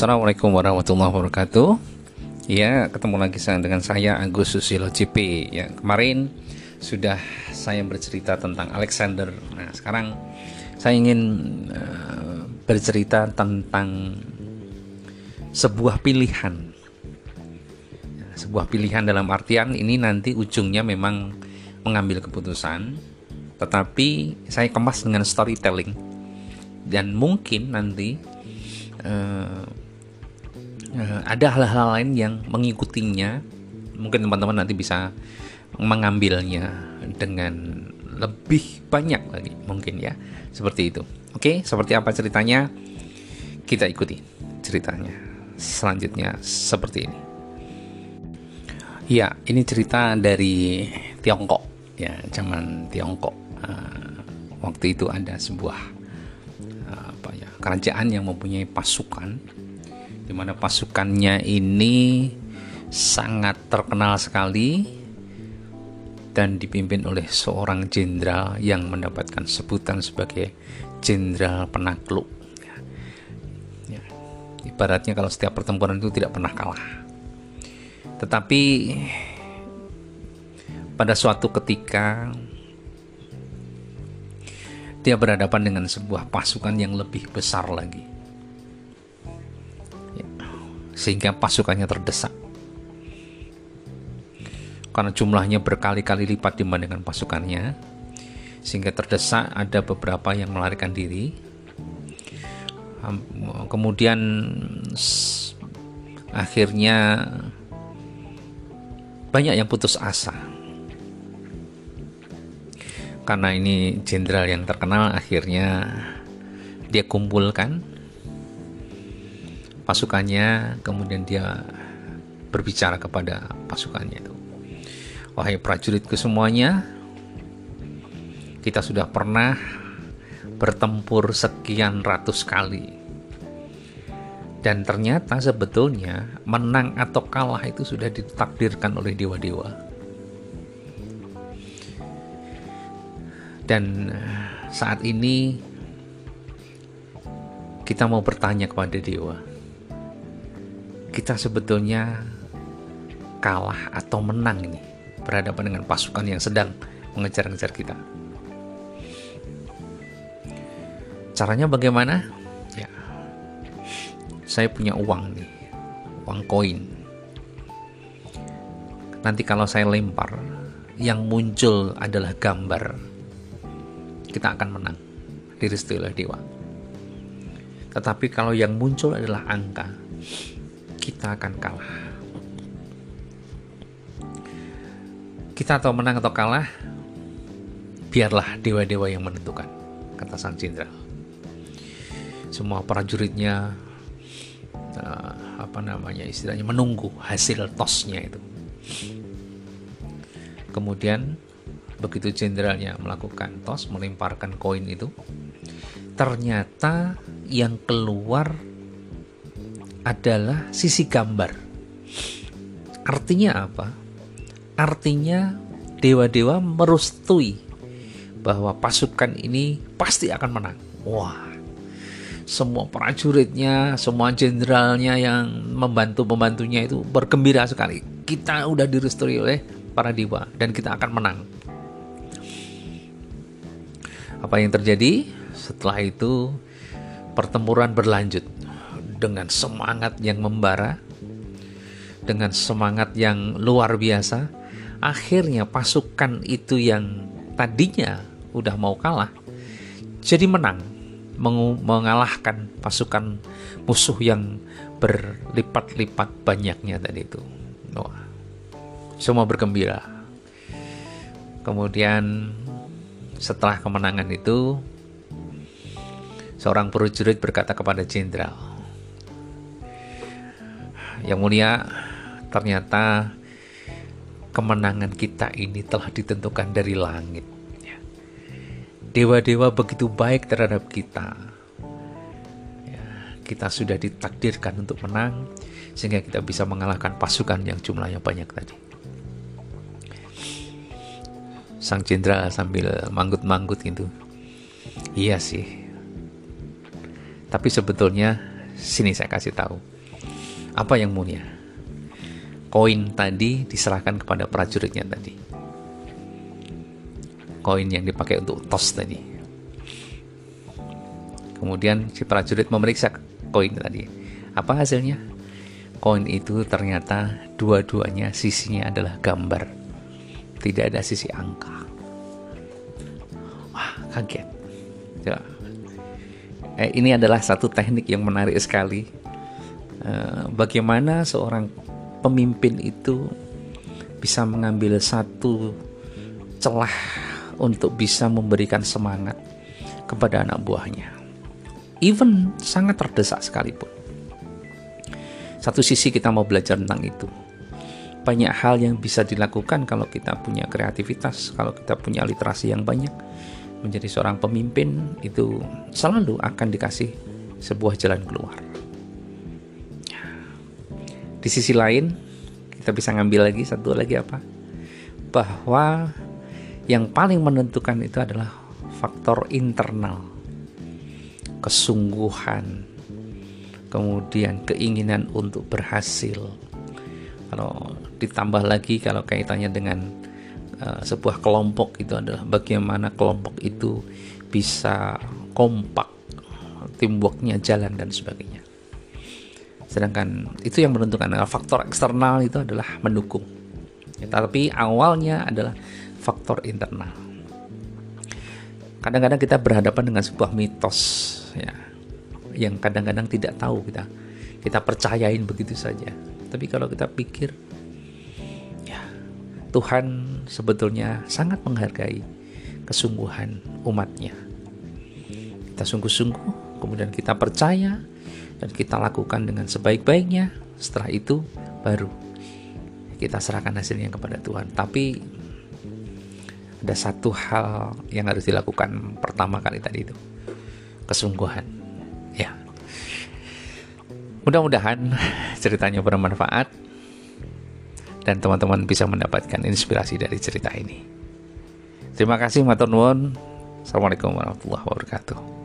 Assalamualaikum warahmatullahi wabarakatuh. Ya, ketemu lagi dengan saya Agus Susilo CP. Ya, kemarin sudah saya bercerita tentang Alexander. Nah, sekarang saya ingin uh, bercerita tentang sebuah pilihan. Ya, sebuah pilihan dalam artian ini nanti ujungnya memang mengambil keputusan, tetapi saya kemas dengan storytelling dan mungkin nanti uh, uh, ada hal-hal lain yang mengikutinya. Mungkin teman-teman nanti bisa mengambilnya dengan lebih banyak lagi mungkin ya. Seperti itu. Oke seperti apa ceritanya? Kita ikuti ceritanya selanjutnya seperti ini. Ya ini cerita dari Tiongkok. Ya zaman Tiongkok. Uh, waktu itu ada sebuah uh, apa ya kerajaan yang mempunyai pasukan di mana pasukannya ini sangat terkenal sekali dan dipimpin oleh seorang jenderal yang mendapatkan sebutan sebagai jenderal penakluk. Ya. Ibaratnya kalau setiap pertempuran itu tidak pernah kalah. Tetapi pada suatu ketika dia berhadapan dengan sebuah pasukan yang lebih besar lagi. Sehingga pasukannya terdesak. Karena jumlahnya berkali-kali lipat dibandingkan pasukannya, sehingga terdesak ada beberapa yang melarikan diri. Kemudian akhirnya banyak yang putus asa karena ini jenderal yang terkenal akhirnya dia kumpulkan pasukannya kemudian dia berbicara kepada pasukannya itu. Wahai prajuritku semuanya kita sudah pernah bertempur sekian ratus kali. Dan ternyata sebetulnya menang atau kalah itu sudah ditakdirkan oleh dewa-dewa. Dan eh, saat ini kita mau bertanya kepada dewa. Kita sebetulnya kalah atau menang ini berhadapan dengan pasukan yang sedang mengejar-ngejar kita. Caranya bagaimana? Ya. Saya punya uang nih. Uang koin. Nanti kalau saya lempar, yang muncul adalah gambar kita akan menang direstui oleh dewa. Tetapi kalau yang muncul adalah angka, kita akan kalah. Kita atau menang atau kalah, biarlah dewa-dewa yang menentukan, kata sang jenderal. Semua prajuritnya uh, apa namanya istilahnya menunggu hasil tosnya itu. Kemudian begitu jenderalnya melakukan tos melemparkan koin itu ternyata yang keluar adalah sisi gambar artinya apa artinya dewa-dewa merustui bahwa pasukan ini pasti akan menang wah semua prajuritnya, semua jenderalnya yang membantu pembantunya itu bergembira sekali. Kita udah direstui oleh para dewa dan kita akan menang. Apa yang terjadi? Setelah itu pertempuran berlanjut dengan semangat yang membara, dengan semangat yang luar biasa. Akhirnya pasukan itu yang tadinya udah mau kalah jadi menang mengalahkan pasukan musuh yang berlipat-lipat banyaknya tadi itu. Wah, semua bergembira. Kemudian setelah kemenangan itu, seorang prajurit berkata kepada jenderal, "Yang mulia, ternyata kemenangan kita ini telah ditentukan dari langit. Dewa-dewa begitu baik terhadap kita. Ya, kita sudah ditakdirkan untuk menang, sehingga kita bisa mengalahkan pasukan yang jumlahnya banyak tadi." sang jenderal sambil manggut-manggut gitu. Iya sih. Tapi sebetulnya Sini saya kasih tahu. Apa yang mulia? Koin tadi diserahkan kepada prajuritnya tadi. Koin yang dipakai untuk tos tadi. Kemudian si prajurit memeriksa koin tadi. Apa hasilnya? Koin itu ternyata dua-duanya sisinya adalah gambar. Tidak ada sisi angka. Wah, kaget. Ya. Eh, ini adalah satu teknik yang menarik sekali. Eh, bagaimana seorang pemimpin itu bisa mengambil satu celah untuk bisa memberikan semangat kepada anak buahnya even sangat terdesak sekalipun. Satu sisi kita mau belajar tentang itu. Banyak hal yang bisa dilakukan kalau kita punya kreativitas, kalau kita punya literasi yang banyak. Menjadi seorang pemimpin itu selalu akan dikasih sebuah jalan keluar. Di sisi lain, kita bisa ngambil lagi satu lagi apa? Bahwa yang paling menentukan itu adalah faktor internal kesungguhan, kemudian keinginan untuk berhasil. Kalau ditambah lagi kalau kaitannya dengan uh, sebuah kelompok itu adalah bagaimana kelompok itu bisa kompak, teamworknya jalan dan sebagainya. Sedangkan itu yang menentukan faktor eksternal itu adalah mendukung. Ya, tapi awalnya adalah faktor internal. Kadang-kadang kita berhadapan dengan sebuah mitos ya yang kadang-kadang tidak tahu kita kita percayain begitu saja tapi kalau kita pikir ya Tuhan sebetulnya sangat menghargai kesungguhan umatnya kita sungguh-sungguh kemudian kita percaya dan kita lakukan dengan sebaik-baiknya setelah itu baru kita serahkan hasilnya kepada Tuhan tapi ada satu hal yang harus dilakukan pertama kali tadi itu kesungguhan. Ya. Mudah-mudahan ceritanya bermanfaat dan teman-teman bisa mendapatkan inspirasi dari cerita ini. Terima kasih matur nuwun. Assalamualaikum warahmatullahi wabarakatuh.